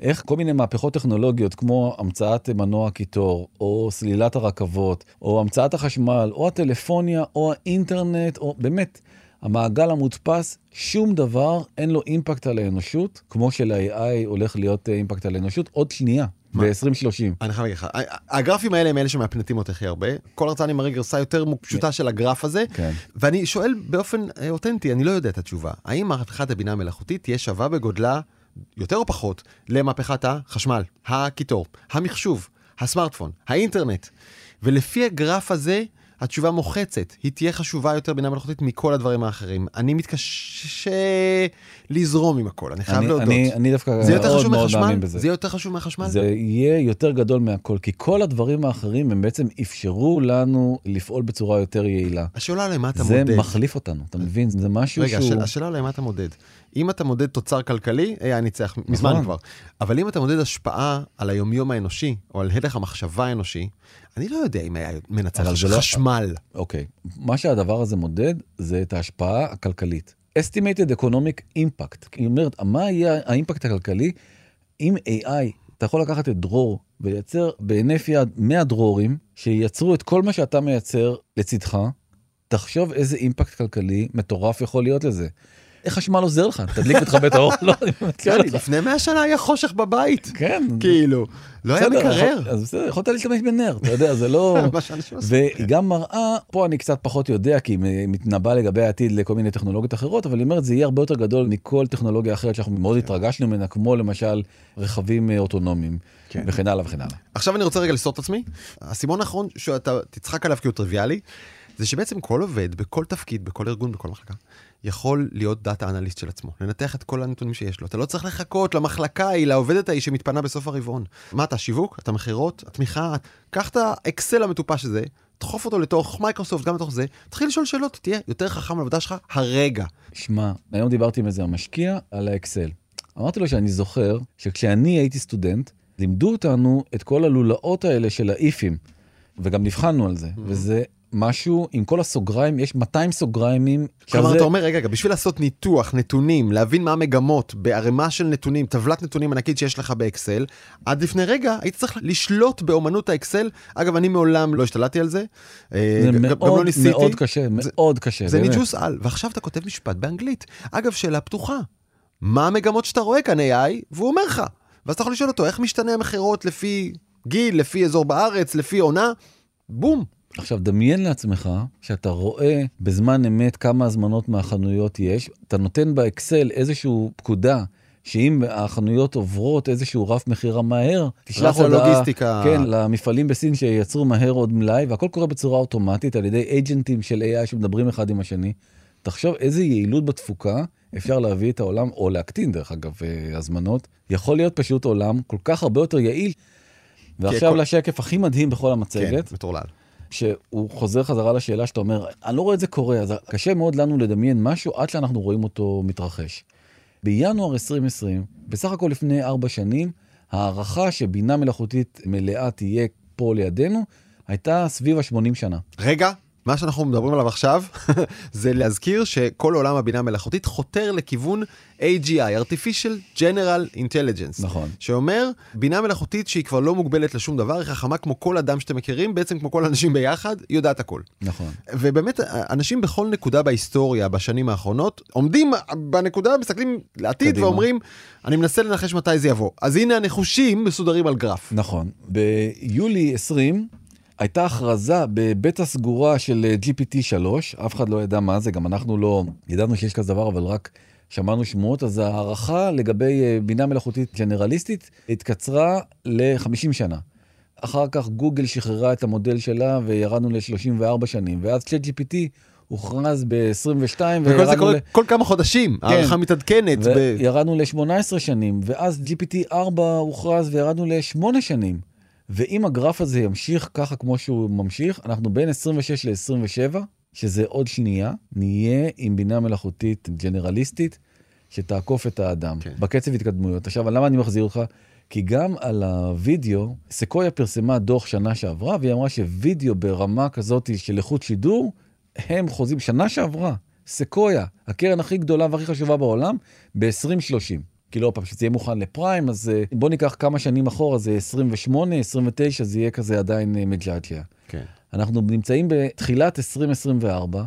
איך כל מיני מהפכות טכנולוגיות כמו המצאת מנוע קיטור, או סלילת הרכבות, או המצאת החשמל, או הטלפוניה, או האינטרנט, או באמת, המעגל המודפס, שום דבר אין לו אימפקט על האנושות, כמו של-AI הולך להיות אה, אימפקט על האנושות עוד שנייה? ב-2030. אני חייב להגיד לך, הגרפים האלה הם אלה שמאפנטים אותי הכי הרבה. כל הרצאה אני מראה גרסה יותר פשוטה של הגרף הזה, כן. ואני שואל באופן אה, אותנטי, אני לא יודע את התשובה. האם מהפכת הבינה המלאכותית תהיה שווה בגודלה, יותר או פחות, למהפכת החשמל, הקיטור, המחשוב, הסמארטפון, האינטרנט? ולפי הגרף הזה, התשובה מוחצת. היא תהיה חשובה יותר בינה מלאכותית מכל הדברים האחרים. אני מתקשה לזרום עם הכל, אני חייב אני, להודות. אני, אני דווקא זה יותר מאוד חשוב מאוד? מאמין בזה. זה יהיה יותר חשוב מהחשמל? זה יהיה יותר גדול מהכל, כי כל הדברים האחרים הם בעצם אפשרו לנו לפעול בצורה יותר יעילה. השאלה למה אתה זה מודד. מחליף אותנו, אתה מבין? זה משהו רגע, שהוא... השאלה, השאלה למה אתה מודד. אם אתה מודד תוצר כלכלי, AI ניצח מזמן נכון. כבר. אבל אם אתה מודד השפעה על היומיום האנושי, או על הלך המחשבה האנושי, אני לא יודע אם היה מנצח לא- חשמל. אוקיי, מה שהדבר הזה מודד זה את ההשפעה הכלכלית. estimated economic impact, היא אומרת, מה יהיה האימפקט הכלכלי אם AI, אתה יכול לקחת את דרור ולייצר בהינף יד 100 דרורים שייצרו את כל מה שאתה מייצר לצדך, תחשוב איזה אימפקט כלכלי מטורף יכול להיות לזה. איך חשמל עוזר לך? תדליק ותכבה את האור? לא, אותך. לפני 100 שנה היה חושך בבית. כן. כאילו, לא היה מקרר. אז בסדר, יכולת להשתמש בנר, אתה יודע, זה לא... והיא גם מראה, פה אני קצת פחות יודע, כי היא מתנבאה לגבי העתיד לכל מיני טכנולוגיות אחרות, אבל היא אומרת, זה יהיה הרבה יותר גדול מכל טכנולוגיה אחרת שאנחנו מאוד התרגשנו ממנה, כמו למשל רכבים אה, אוטונומיים, כן. וכן הלאה וכן הלאה. עכשיו אני רוצה רגע לסתור את עצמי. הסימון האחרון שאתה תצחק עליו כי הוא טריוויאלי, זה שבעצם כל עובד, בכל תפקיד, בכל ארגון, בכל מחלקה, יכול להיות דאטה אנליסט של עצמו, לנתח את כל הנתונים שיש לו. אתה לא צריך לחכות למחלקה ההיא, לעובדת ההיא שמתפנה בסוף הרבעון. מה אתה, שיווק? אתה מכירות? התמיכה? קח את האקסל המטופש הזה, דחוף אותו לתוך מייקרוסופט, גם לתוך זה, תתחיל לשאול שאלות, תהיה יותר חכם לעבודה שלך הרגע. שמע, היום דיברתי עם איזה משקיע על האקסל. אמרתי לו שאני זוכר שכשאני הייתי סטודנט, לימדו אותנו את כל הלולאות האלה של האיפים, וגם נבחנו על זה, וזה משהו, עם כל הסוגריים, יש 200 סוגריים. כלומר, שזה- אתה אומר, רגע, רגע, בשביל לעשות ניתוח, נתונים, להבין מה המגמות בערימה של נתונים, טבלת נתונים ענקית שיש לך באקסל, עד לפני רגע היית צריך לשלוט באומנות האקסל. אגב, אני מעולם לא השתלטתי על זה. אה, זה גם- גם לא מאוד ניסיתי. מאוד קשה, מאוד קשה. זה. ניג'וס על, ועכשיו אתה כותב משפט באנגלית. אגב, שאלה פתוחה. מה המגמות שאתה רואה כאן AI? והוא אומר לך. ואז אתה יכול לשאול אותו, איך משתנה המכירות לפי גיל, לפי אזור בארץ, לפי עונה? בום. עכשיו דמיין לעצמך שאתה רואה בזמן אמת כמה הזמנות מהחנויות יש, אתה נותן באקסל איזושהי פקודה. שאם החנויות עוברות איזשהו רף מכירה מהר, תשלח הודעה, הלוגיסטיקה. כן, למפעלים בסין שייצרו מהר עוד מלאי, והכל קורה בצורה אוטומטית על ידי אייג'נטים של AI שמדברים אחד עם השני. תחשוב איזה יעילות בתפוקה אפשר להביא את העולם, או להקטין דרך אגב אה, הזמנות, יכול להיות פשוט עולם כל כך הרבה יותר יעיל. ועכשיו כל- לשקף הכי מדהים בכל כן, המצגת, מטורלל. שהוא חוזר חזרה לשאלה שאתה אומר, אני לא רואה את זה קורה, אז קשה מאוד לנו לדמיין משהו עד שאנחנו רואים אותו מתרחש. בינואר 2020, בסך הכל לפני ארבע שנים, ההערכה שבינה מלאכותית מלאה תהיה פה לידינו, הייתה סביב ה-80 שנה. רגע, מה שאנחנו מדברים עליו עכשיו, זה להזכיר שכל עולם הבינה המלאכותית חותר לכיוון AGI, artificial general intelligence. נכון. שאומר, בינה מלאכותית שהיא כבר לא מוגבלת לשום דבר, היא חכמה כמו כל אדם שאתם מכירים, בעצם כמו כל האנשים ביחד, היא יודעת הכל. נכון. ובאמת, אנשים בכל נקודה בהיסטוריה בשנים האחרונות, עומדים בנקודה, מסתכלים לעתיד קדימה. ואומרים, אני מנסה לנחש מתי זה יבוא. אז הנה הנחושים מסודרים על גרף. נכון. ביולי 20 הייתה הכרזה בבטא סגורה של אה, GPT-3, אף אחד לא ידע מה זה, גם אנחנו לא ידענו שיש כזה דבר, אבל רק שמענו שמועות, אז ההערכה לגבי אה, בינה מלאכותית ג'נרליסטית התקצרה ל-50 שנה. אחר כך גוגל שחררה את המודל שלה וירדנו ל-34 שנים, ואז ChatGPT הוכרז ב-22 וכל זה קורה כל כמה חודשים, כן. הערכה מתעדכנת. ב- וירדנו ל-18 שנים, ואז GPT-4 הוכרז וירדנו ל-8 שנים. ואם הגרף הזה ימשיך ככה כמו שהוא ממשיך, אנחנו בין 26 ל-27, שזה עוד שנייה, נהיה עם בינה מלאכותית ג'נרליסטית שתעקוף את האדם, כן. בקצב התקדמויות. עכשיו, למה אני מחזיר אותך? כי גם על הווידאו, סקויה פרסמה דוח שנה שעברה, והיא אמרה שווידאו ברמה כזאת של איכות שידור, הם חוזים שנה שעברה, סקויה, הקרן הכי גדולה והכי חשובה בעולם, ב-2030. כאילו, עוד פעם, שזה יהיה מוכן לפריים, אז אה, בוא ניקח כמה שנים אחורה, זה 28, 29, זה יהיה כזה עדיין אה, מג'עג'ע. כן. אנחנו נמצאים בתחילת 2024,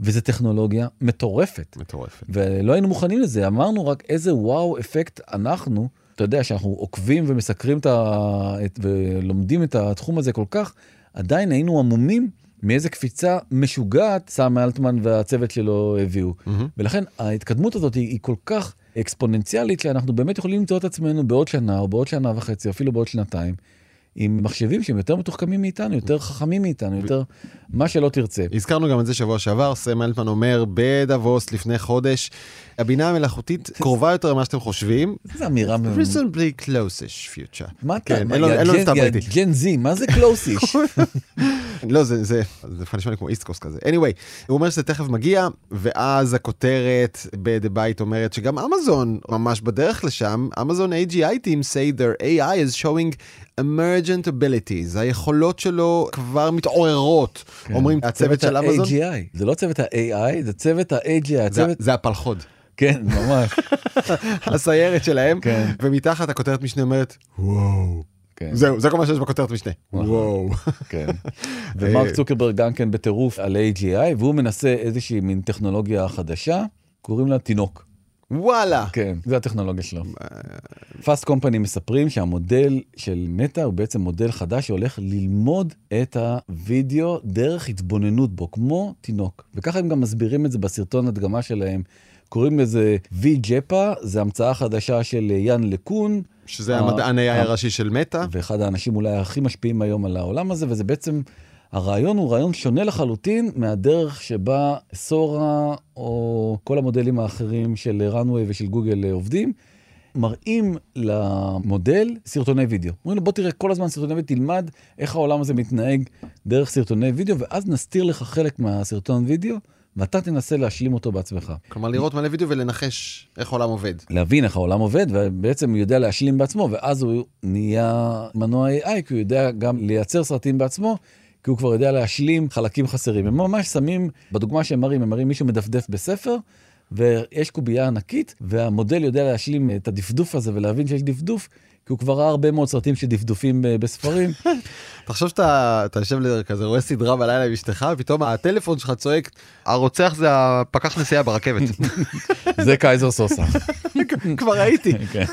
וזו טכנולוגיה מטורפת. מטורפת. ולא היינו מוכנים לזה, אמרנו רק איזה וואו אפקט אנחנו, אתה יודע שאנחנו עוקבים ומסקרים את ה... את... ולומדים את התחום הזה כל כך, עדיין היינו עמומים מאיזה קפיצה משוגעת סם אלטמן והצוות שלו הביאו. מהמם. ולכן ההתקדמות הזאת היא, היא כל כך אקספוננציאלית, שאנחנו באמת יכולים למצוא את עצמנו בעוד שנה או בעוד שנה וחצי, אפילו בעוד שנתיים, עם מחשבים שהם יותר מתוחכמים מאיתנו, יותר חכמים מאיתנו, יותר מה שלא תרצה. הזכרנו גם את זה שבוע שעבר, סם אלטמן אומר בדאבוס לפני חודש, הבינה המלאכותית קרובה יותר למה שאתם חושבים. איזה אמירה reasonably close-ish future. מה אתה? כן, אין לו- אין לו ג'ן- זי, מה זה קלוסיש? לא, זה, זה, זה נשמע לי כמו איסט קוסט כזה. anyway, הוא אומר שזה תכף מגיע, ואז הכותרת ב-The Byte אומרת שגם אמזון ממש בדרך לשם, אמזון AGI team say their AI is showing emergent abilities, היכולות שלו כבר מתעוררות, אומרים הצוות של אמזון. ה-AGI, זה לא צוות ה-AI, זה צוות ה-AGI, זה, הצוות... זה הפלחוד, כן, ממש. הסיירת שלהם, כן. ומתחת הכותרת משנה אומרת, וואו. כן. זהו, זה כל מה שיש בכותרת משנה. וואו. כן. ומרק צוקרברג גם כן בטירוף על AGI, והוא מנסה איזושהי מין טכנולוגיה חדשה, קוראים לה תינוק. וואלה. כן, זה הטכנולוגיה שלו. פאסט קומפני מספרים שהמודל של מטא הוא בעצם מודל חדש שהולך ללמוד את הוידאו דרך התבוננות בו, כמו תינוק. וככה הם גם מסבירים את זה בסרטון הדגמה שלהם. קוראים לזה V-JEPA, זה המצאה חדשה של יאן לקון. שזה המדען AI הראשי של מטא. ואחד האנשים אולי הכי משפיעים היום על העולם הזה, וזה בעצם, הרעיון הוא רעיון שונה לחלוטין מהדרך שבה סורה או כל המודלים האחרים של runway ושל גוגל עובדים. מראים למודל סרטוני וידאו. אומרים לו בוא תראה כל הזמן סרטוני וידאו, תלמד איך העולם הזה מתנהג דרך סרטוני וידאו, ואז נסתיר לך חלק מהסרטון וידאו, ואתה תנסה להשלים אותו בעצמך. כלומר לראות מלא וידאו ולנחש איך העולם עובד. להבין איך העולם עובד, ובעצם הוא יודע להשלים בעצמו, ואז הוא נהיה מנוע AI, כי הוא יודע גם לייצר סרטים בעצמו, כי הוא כבר יודע להשלים חלקים חסרים. הם ממש שמים, בדוגמה שהם מראים, הם מראים מישהו מדפדף בספר, ויש קובייה ענקית, והמודל יודע להשלים את הדפדוף הזה ולהבין שיש דפדוף, כי הוא כבר ראה הרבה מאוד סרטים שדפדופים אה, בספרים. תחשוב שאתה אתה יושב כזה רואה סדרה בלילה עם אשתך ופתאום הטלפון שלך צועק הרוצח זה הפקח נסיעה ברכבת. זה קייזר סוזה. כבר ראיתי כן,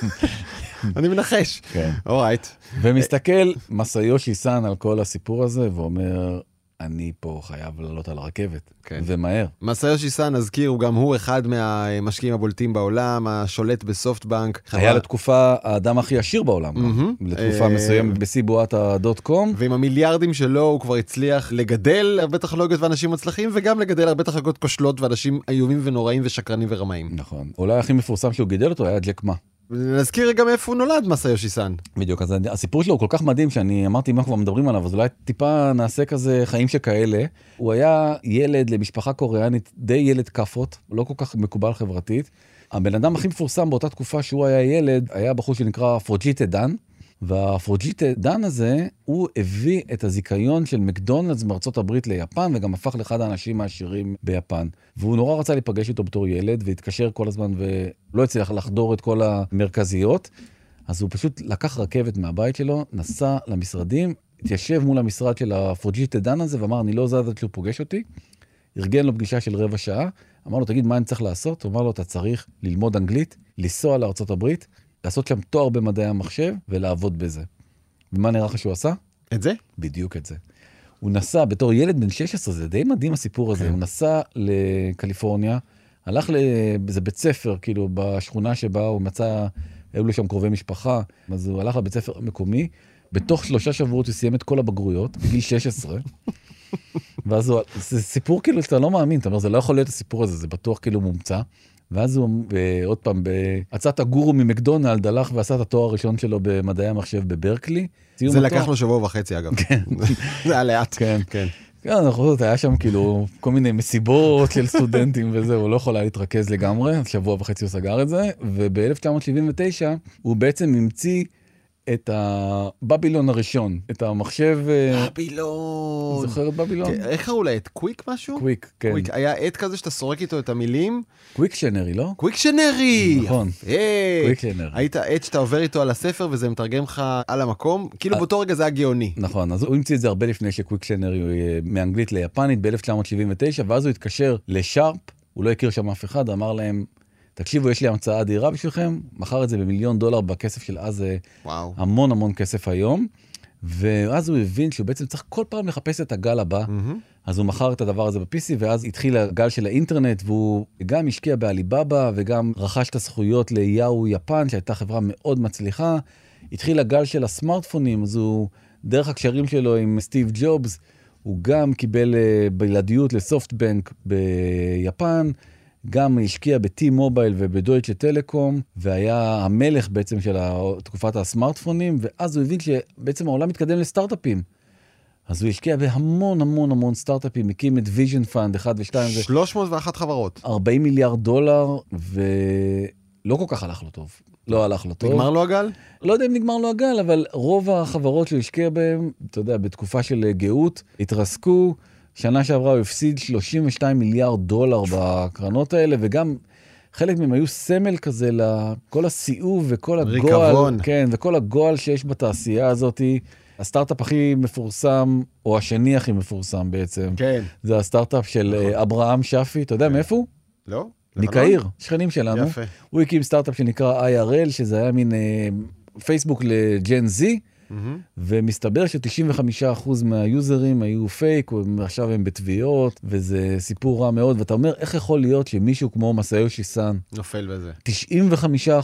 אני מנחש. כן. alright. ומסתכל מסאיושי סאן על כל הסיפור הזה, ואומר, אני פה חייב לעלות על הרכבת, כן. ומהר. מסאיושי סאן נזכיר הוא גם הוא אחד מהמשקיעים הבולטים בעולם השולט בסופטבנק. היה חברה- לתקופה האדם הכי עשיר בעולם. מהמם. לתקופה אה, מסוימת בשיא בועת הדוט קום. ועם המיליארדים שלו הוא כבר הצליח לגדל הרבה טכנולוגיות ואנשים מצליחים וגם לגדל הרבה טכנולוגיות כושלות ואנשים איומים ונוראים ושקרנים ורמאים. נכון. אולי הכי מפורסם שהוא גידל אותו היה ג'ק מה. נזכיר גם איפה הוא נולד מסאיושי סאן. בדיוק, אז הסיפור שלו הוא כל כך מדהים שאני אמרתי אם אנחנו כבר מדברים עליו, אז אולי טיפה נעשה כזה חיים שכאלה. הוא היה ילד למשפחה קוריאנית, די ילד כאפות, לא כל כך מקובל חברתית. הבן אדם הכי מפורסם באותה תקופה שהוא היה ילד, היה בחור שנקרא פוג'יטה דן. והפוג'יטה דן הזה, הוא הביא את הזיכיון של מקדונלדס מארצות הברית ליפן, וגם הפך לאחד האנשים העשירים ביפן. והוא נורא רצה להיפגש איתו בתור ילד, והתקשר כל הזמן ולא הצליח לחדור את כל המרכזיות. אז הוא פשוט לקח רכבת מהבית שלו, נסע למשרדים, התיישב מול המשרד של הפרוג'יטה דן הזה, ואמר, אני לא זז עד שהוא פוגש אותי. ארגן לו פגישה של רבע שעה, אמר לו, תגיד, מה אני צריך לעשות? הוא אמר לו, אתה צריך ללמוד אנגלית, לנסוע הברית, לעשות שם תואר במדעי המחשב ולעבוד בזה. ומה נראה לך שהוא עשה? את זה? בדיוק את זה. הוא נסע בתור ילד בן 16, זה די מדהים הסיפור הזה, כן. הוא נסע לקליפורניה, הלך לאיזה בית ספר, כאילו בשכונה שבה הוא מצא, היו לו שם קרובי משפחה, אז הוא הלך לבית ספר המקומי, בתוך שלושה שבועות הוא סיים את כל הבגרויות, בגיל 16. ואז הוא, זה סיפור כאילו שאתה לא מאמין, אתה אומר, זה לא יכול להיות הסיפור הזה, זה בטוח כאילו מומצא. ואז הוא, עוד פעם, בעצת הגורו ממקדונלד, הלך ועשה את התואר הראשון שלו במדעי המחשב בברקלי. זה התואר- לקח לו שבוע וחצי אגב. זה היה לאט. כן. כן. כן, בכל זאת היה שם כאילו כל מיני מסיבות של סטודנטים וזה, הוא לא יכול היה להתרכז לגמרי, שבוע וחצי הוא סגר את זה, וב-1979 הוא בעצם המציא את הבבילון הראשון, את המחשב, אה, בבילון. זוכר את בבילון? כן, איך קראו לעט? קוויק משהו? קוויק, כן. קוויק. היה עט כזה שאתה סורק איתו את המילים. קוויק שנרי, לא? קוויקשנרי! נכון. קוויקשנרי. היית עט שאתה עובר איתו על הספר וזה מתרגם לך על המקום, כאילו אה. באותו רגע זה היה גאוני. נכון, אז הוא המציא את זה הרבה לפני שקוויק שנרי אה, מאנגלית ליפנית ב-1979, ואז הוא התקשר לשארפ, הוא לא הכיר שם אף אחד, אמר להם, תקשיבו, יש לי המצאה אדירה בשבילכם, מכר את זה במיליון דולר בכסף של אז, אה, וואו. המון המון כסף היום. ואז הוא הבין שהוא בעצם צריך כל פעם לחפש את הגל הבא, מהמם. אז הוא מכר את הדבר הזה ב-PC, ואז התחיל הגל של האינטרנט, והוא גם השקיע בעליבאבא, וגם רכש את הזכויות ליאו יפן, שהייתה חברה מאוד מצליחה. התחיל הגל של הסמארטפונים, אז הוא דרך הקשרים שלו עם סטיב ג'ובס, הוא גם קיבל אה, בלעדיות לסופטבנק ביפן, גם השקיע ב-T-Mobile ובדויטשה טלקום, והיה המלך בעצם של תקופת הסמארטפונים, ואז הוא הבין שבעצם העולם מתקדם לסטארט-אפים. אז הוא השקיע בהמון המון המון סטארט-אפים, הקים את Vision Fund 1 ו-2. 301 חברות. 40 מיליארד דולר, ולא כל כך הלך לו טוב. לא הלך לו טוב. נגמר לו הגל? לא יודע אם נגמר לו הגל, אבל רוב החברות שהוא השקיע בהן, אתה יודע, בתקופה של גאות, התרסקו. שנה שעברה הוא הפסיד 32 מיליארד דולר בקרנות האלה, וגם חלק מהם היו סמל כזה לכל הסיאוב וכל הגועל. ריקבון. כן, וכל הגועל שיש בתעשייה הזאתי. הסטארט-אפ הכי מפורסם, או השני הכי מפורסם בעצם, כן. זה הסטארט-אפ של נכון. אה, אברהם שפי, אתה יודע כן. מאיפה הוא? לא. מקהיר, שכנים שלנו. יפה. הוא הקים סטארט-אפ שנקרא IRL, שזה היה מין אה, פייסבוק ל Gen Z, Mm-hmm. ומסתבר ש-95% מה users היו פייק, ועכשיו הם בתביעות, וזה סיפור רע מאוד, ואתה אומר, איך יכול להיות שמישהו כמו מסאיושי סאן... נופל בזה.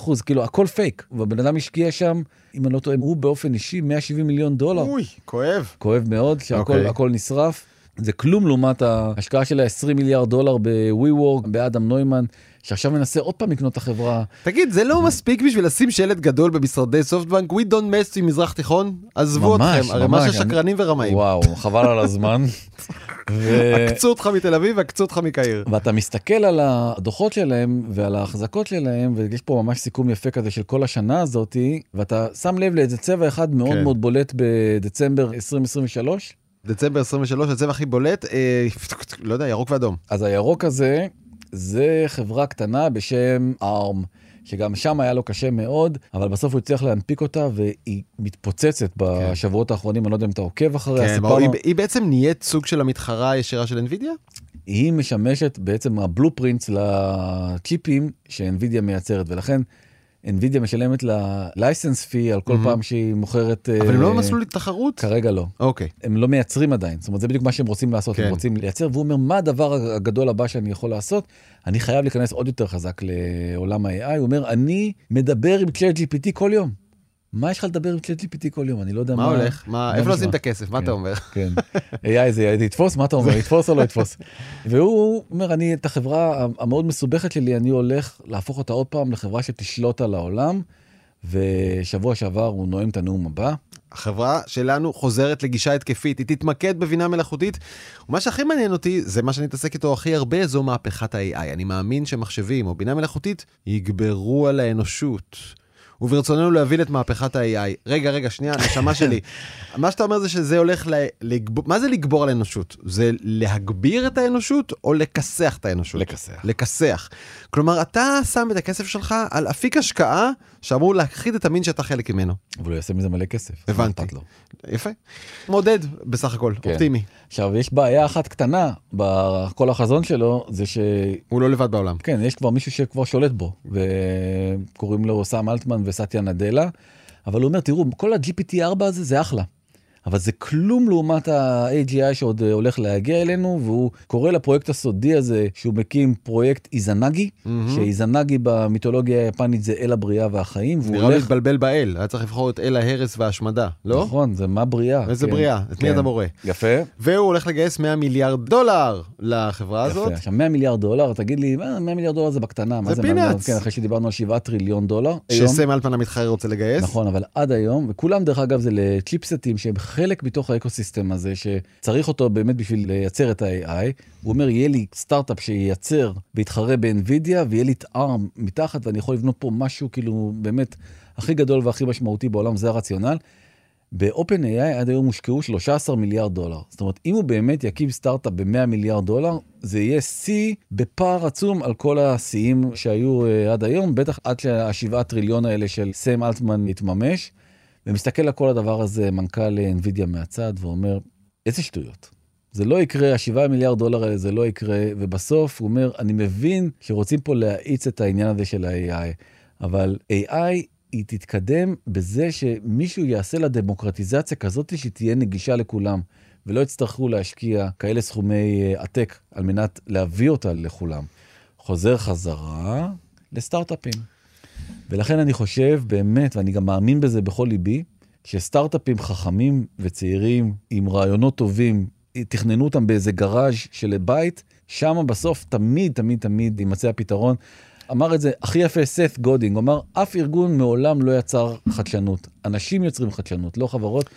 95%, כאילו, הכל פייק, והבן אדם השקיע שם, אם אני לא טועה, הוא באופן אישי 170 מיליון דולר. אוי, כואב. כואב מאוד, שהכל okay. אוקיי. נשרף. זה כלום לעומת ההשקעה של ה-20 מיליארד דולר ב-WeWork, באדם נוימן, שעכשיו מנסה עוד פעם לקנות את החברה. תגיד, זה לא מספיק בשביל לשים שלט גדול במשרדי סופטבנק, We don't mess עם מזרח תיכון? עזבו ממש, אתכם, הרי מה ששקרנים ורמאים. וואו, חבל על הזמן. ו... עקצו אותך מתל אביב ועקצו אותך מקהיר. ואתה מסתכל על הדוחות שלהם ועל ההחזקות שלהם, ויש פה ממש סיכום יפה כזה של כל השנה הזאתי, ואתה שם לב לאיזה צבע אחד מאוד כן. מאוד בולט בדצמבר 2023. דצמבר 23, הצבע הכי בולט, אה, לא יודע, ירוק ואדום. אז הירוק הזה, זה חברה קטנה בשם ARM, שגם שם היה לו קשה מאוד, אבל בסוף הוא הצליח להנפיק אותה, והיא מתפוצצת בשבועות האחרונים, אני לא יודע אם אתה עוקב אחריה. כן, ברור, היא, היא בעצם נהיית סוג של המתחרה הישירה של NVIDIA? היא משמשת בעצם הבלופרינטס לצ'יפים שאנווידיה מייצרת, ולכן NVIDIA משלמת לה לייסנס פי על כל mm-hmm. פעם שהיא מוכרת... אבל הם לא במסלול לתחרות? כרגע לא. אוקיי. Okay. הם לא מייצרים עדיין, זאת אומרת זה בדיוק מה שהם רוצים לעשות, כן. הם רוצים לייצר, והוא אומר מה הדבר הגדול הבא שאני יכול לעשות? אני חייב להיכנס עוד יותר חזק לעולם ה-AI, הוא אומר אני מדבר עם צ'אט GPT כל יום. מה יש לך לדבר עם צ'אט GPT כל יום? אני לא יודע מה... מה הולך? מה, איפה לשים את הכסף? מה אתה כן, אומר? כן. AI זה יתפוס? מה אתה אומר? יתפוס או לא יתפוס? והוא אומר, אני את החברה המאוד מסובכת שלי, אני הולך להפוך אותה עוד פעם לחברה שתשלוט על העולם. ושבוע שעבר הוא נואם את הנאום הבא. החברה שלנו חוזרת לגישה התקפית, היא תתמקד בבינה מלאכותית. ומה שהכי מעניין אותי, זה מה שאני מתעסק איתו הכי הרבה, זו מהפכת ה-AI. אני מאמין שמחשבים או בינה מלאכותית יגברו על האנושות. וברצוננו להבין את מהפכת ה-AI. רגע, רגע, שנייה, נשמה שלי. מה שאתה אומר זה שזה הולך ל... לגב... מה זה לגבור על האנושות? זה להגביר את האנושות או לכסח את האנושות? לכסח. לכסח. כלומר, אתה שם את הכסף שלך על אפיק השקעה שאמור להכחיד את המין שאתה חלק ממנו. אבל הוא יעשה מזה מלא כסף. הבנתי. יפה. מודד בסך הכל, כן. אופטימי. עכשיו, יש בעיה אחת קטנה בכל החזון שלו, זה ש... הוא לא לבד בעולם. כן, יש כבר מישהו שכבר שולט בו, וקוראים לו סאם אלטמן וסטיה נדלה, אבל הוא אומר, תראו, כל ה-GPT-4 הזה זה אחלה. אבל זה כלום לעומת ה-AGI שעוד אה, הולך להגיע אלינו, והוא קורא לפרויקט הסודי הזה, שהוא מקים פרויקט איזנגי, mm-hmm. שאיזנגי במיתולוגיה היפנית זה אל הבריאה והחיים. נראה הולך... להתבלבל באל, היה צריך לבחור את אל ההרס וההשמדה, לא? נכון, זה מה בריאה. איזה כן. בריאה, את כן. מי אתה מורה? יפה. והוא הולך לגייס 100 מיליארד דולר לחברה יפה. הזאת. עכשיו 100 מיליארד דולר, תגיד לי, 100 מיליארד דולר זה בקטנה, זה פינאץ. כן, אחרי שדיברנו על 7 טריליון דולר. שסם אלפן המתחרה רוצה לגייס. נכון, אבל עד היום, וכולם דרך אגב זה לצ'יפסטים שהם חלק מתוך האקוסיסטם הזה, שצריך אותו באמת בשביל לייצר את ה-AI. הוא אומר, יהיה לי סטארט-אפ שייצר ויתחרה באנווידיה, ויהיה לי את ARM מתחת, ואני יכול לבנות פה משהו כאילו באמת הכי גדול והכי משמעותי בעולם, זה הרציונל. ב-OpenAI עד היום הושקעו 13 מיליארד דולר. זאת אומרת, אם הוא באמת יקים סטארט-אפ ב-100 מיליארד דולר, זה יהיה שיא בפער עצום על כל השיאים שהיו uh, עד היום, בטח עד שהשבעה טריליון האלה של סם אלטמן יתממש. ומסתכל על כל הדבר הזה מנכ"ל NVIDIA מהצד ואומר, איזה שטויות. זה לא יקרה, השבעה מיליארד דולר האלה זה לא יקרה, ובסוף הוא אומר, אני מבין שרוצים פה להאיץ את העניין הזה של ה-AI, אבל AI היא תתקדם בזה שמישהו יעשה לה דמוקרטיזציה כזאת שתהיה נגישה לכולם, ולא יצטרכו להשקיע כאלה סכומי אה, עתק על מנת להביא אותה לכולם. חוזר חזרה לסטארט-אפים. ולכן אני חושב באמת, ואני גם מאמין בזה בכל ליבי, שסטארט-אפים חכמים וצעירים עם רעיונות טובים, תכננו אותם באיזה גראז' של בית, שם בסוף תמיד תמיד תמיד יימצא הפתרון. אמר את זה הכי יפה סת גודין, הוא אמר אף ארגון מעולם לא יצר חדשנות, אנשים יוצרים חדשנות, לא חברות.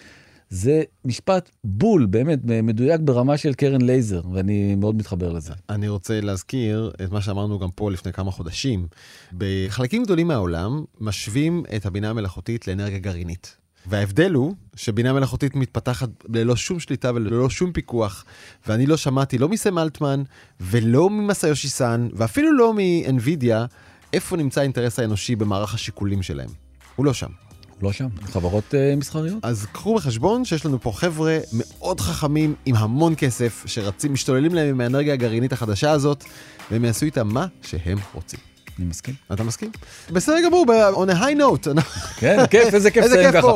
זה משפט בול, באמת, מדויק ברמה של קרן לייזר, ואני מאוד מתחבר לזה. אני רוצה להזכיר את מה שאמרנו גם פה לפני כמה חודשים. בחלקים גדולים מהעולם משווים את הבינה המלאכותית לאנרגיה גרעינית. וההבדל הוא שבינה מלאכותית מתפתחת ללא שום שליטה וללא שום פיקוח, ואני לא שמעתי לא מסם אלטמן ולא ממסאיושי סאן, ואפילו לא מאנווידיה, איפה נמצא האינטרס האנושי במערך השיקולים שלהם. הוא לא שם. לא שם, חברות uh, מסחריות. אז קחו בחשבון שיש לנו פה חבר'ה מאוד חכמים עם המון כסף, שרצים, משתוללים להם עם האנרגיה הגרעינית החדשה הזאת, והם יעשו איתה מה שהם רוצים. אני מסכים. אתה מסכים? בסדר גמור, on a high note. כן, כיף, איזה כיף לסיים ככה.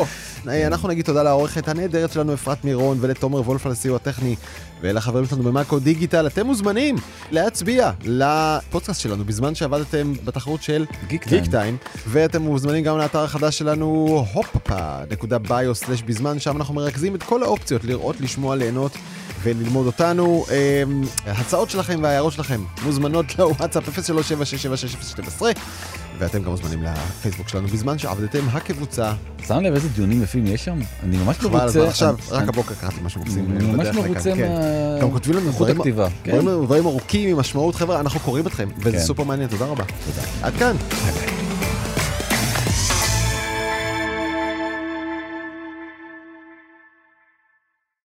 אנחנו נגיד תודה לעורכת הנהדרת שלנו אפרת מירון ולתומר וולף על הסיוע הטכני ולחברים שלנו במאקו דיגיטל. אתם מוזמנים להצביע לפודקאסט שלנו בזמן שעבדתם בתחרות של גיק טיים. ואתם מוזמנים גם לאתר החדש שלנו הופה.ביו/בזמן שם אנחנו מרכזים את כל האופציות לראות, לשמוע, ליהנות. וללמוד אותנו. אמ, הצעות שלכם וההערות שלכם מוזמנות לוואטסאפ 0376766012 ואתם גם מוזמנים לפייסבוק שלנו בזמן שעבדתם הקבוצה. שם לב איזה דיונים יפים יש שם? אני ממש מרוצה. עכשיו, רק הבוקר קראתי משהו מקסים. אני ממש מרוצה כן. גם כותבים לנו כן. דברים ארוכים עם משמעות, חבר'ה, אנחנו קוראים אתכם, וזה כן. סופר מעניין, תודה רבה. עד כאן.